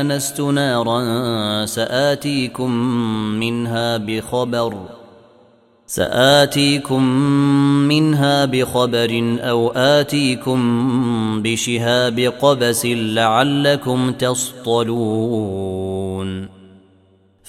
انست نارا سآتيكم منها بخبر سآتيكم منها بخبر أو آتيكم بشهاب قبس لعلكم تصطلون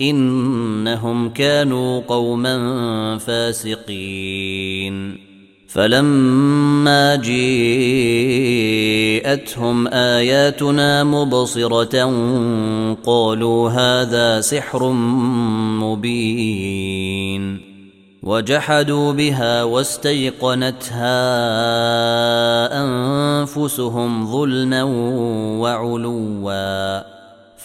إنهم كانوا قوما فاسقين. فلما جيءتهم آياتنا مبصرة قالوا هذا سحر مبين. وجحدوا بها واستيقنتها أنفسهم ظلما وعلوا.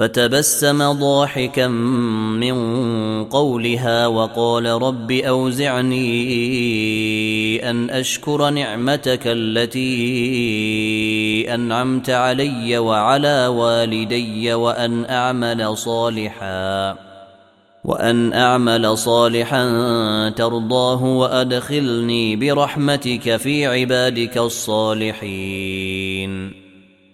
فتبسم ضاحكا من قولها وقال رب أوزعني أن أشكر نعمتك التي أنعمت علي وعلى والدي وأن أعمل صالحا وأن أعمل صالحا ترضاه وأدخلني برحمتك في عبادك الصالحين.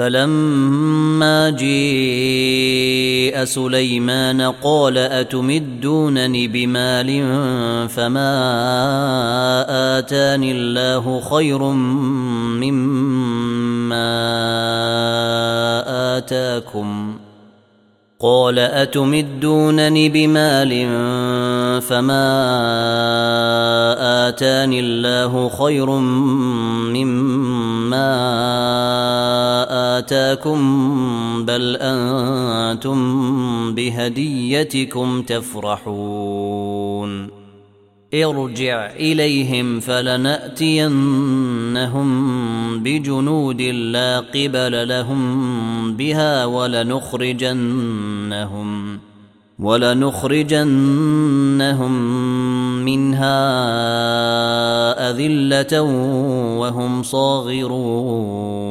فلما جيء سليمان قال أتمدونني بمال فما آتاني الله خير مما آتاكم قال أتمدونني بمال فما آتاني الله خير مما آتاكم بل أنتم بهديتكم تفرحون ارجع إليهم فلنأتينهم بجنود لا قبل لهم بها ولنخرجنهم ولنخرجنهم منها أذلة وهم صاغرون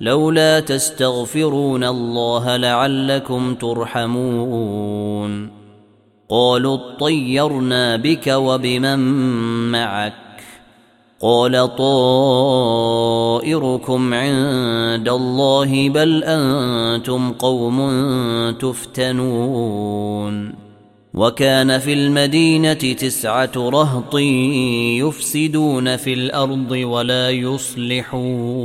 لولا تستغفرون الله لعلكم ترحمون. قالوا اطيرنا بك وبمن معك. قال طائركم عند الله بل أنتم قوم تفتنون. وكان في المدينة تسعة رهط يفسدون في الأرض ولا يصلحون.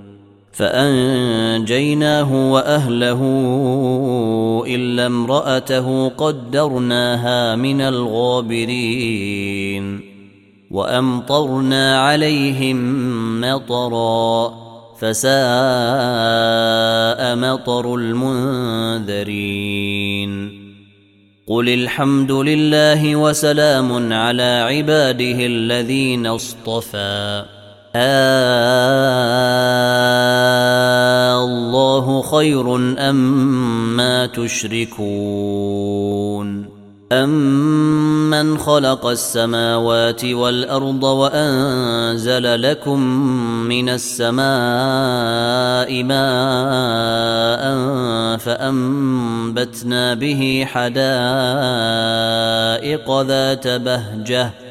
فأنجيناه وأهله إلا امرأته قدرناها من الغابرين وأمطرنا عليهم مطرا فساء مطر المنذرين قل الحمد لله وسلام على عباده الذين اصطفى آه الله خير أما تشركون أمن خلق السماوات والأرض وأنزل لكم من السماء ماء فأنبتنا به حدائق ذات بهجة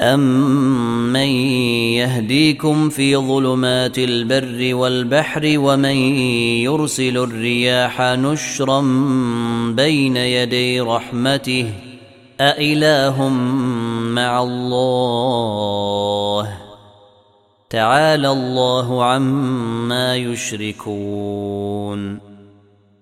أمن يهديكم في ظلمات البر والبحر ومن يرسل الرياح نشرا بين يدي رحمته أإله مع الله تعالى الله عما يشركون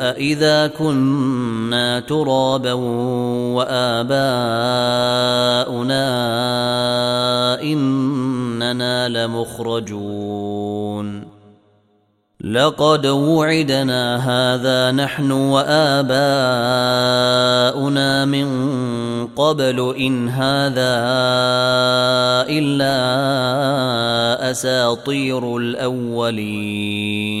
أإذا كنا ترابا وآباؤنا إننا لمخرجون لقد وعدنا هذا نحن وآباؤنا من قبل إن هذا إلا أساطير الأولين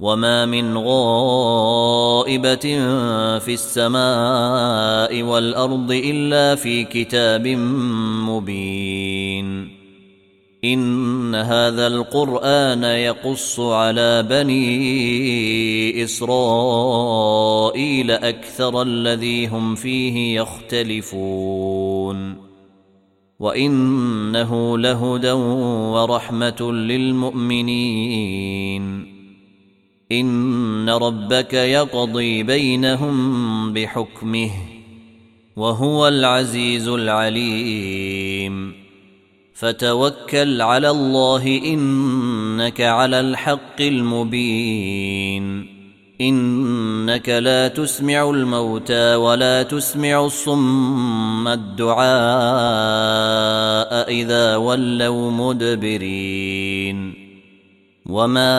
وما من غائبه في السماء والارض الا في كتاب مبين ان هذا القران يقص على بني اسرائيل أكثر الذي هم فيه يختلفون وانه لهدى ورحمه للمؤمنين ان ربك يقضي بينهم بحكمه وهو العزيز العليم فتوكل على الله انك على الحق المبين انك لا تسمع الموتى ولا تسمع الصم الدعاء اذا ولوا مدبرين وما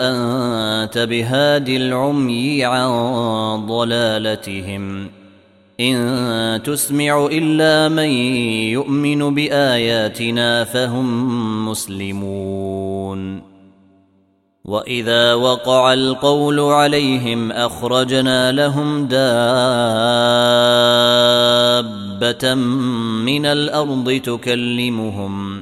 انت بهاد العمي عن ضلالتهم ان تسمع الا من يؤمن باياتنا فهم مسلمون واذا وقع القول عليهم اخرجنا لهم دابه من الأرض تكلمهم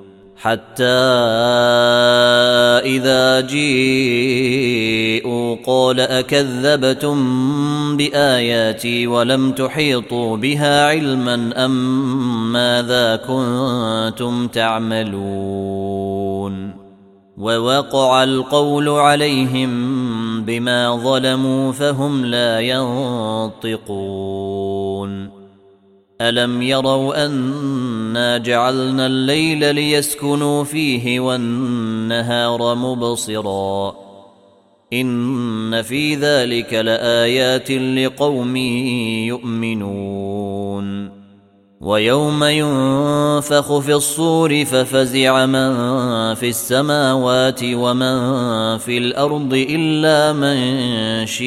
حتى إذا جيءوا قال أكذبتم بآياتي ولم تحيطوا بها علما أم ماذا كنتم تعملون ووقع القول عليهم بما ظلموا فهم لا ينطقون الم يروا انا جعلنا الليل ليسكنوا فيه والنهار مبصرا ان في ذلك لايات لقوم يؤمنون ويوم ينفخ في الصور ففزع من في السماوات ومن في الأرض الا من شيء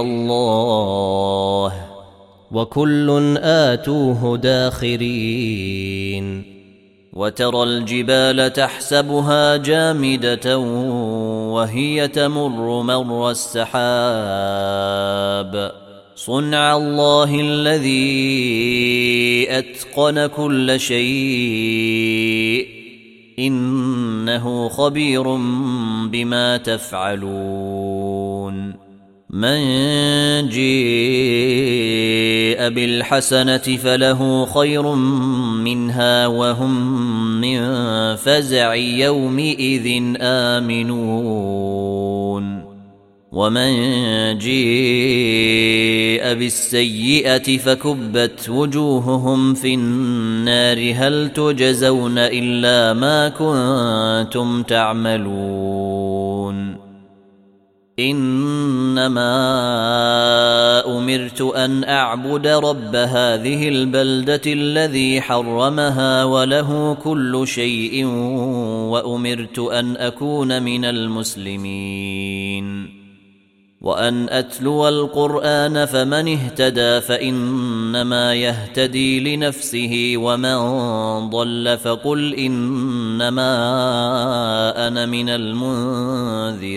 الله وكل آتوه داخرين وترى الجبال تحسبها جامدة وهي تمر مر السحاب صنع الله الذي أتقن كل شيء إنه خبير بما تفعلون من جيء بالحسنة فله خير منها وهم من فزع يومئذ آمنون. ومن جيء بالسيئة فكبت وجوههم في النار. هل تجزون إلا ما كنتم تعملون؟ إنما أمرت أن أعبد رب هذه البلدة الذي حرمها وله كل شيء وأمرت أن أكون من المسلمين. وأن أتلو القرآن فمن اهتدى فإنما يهتدي لنفسه ومن ضل فقل إنما أنا من المنذرين.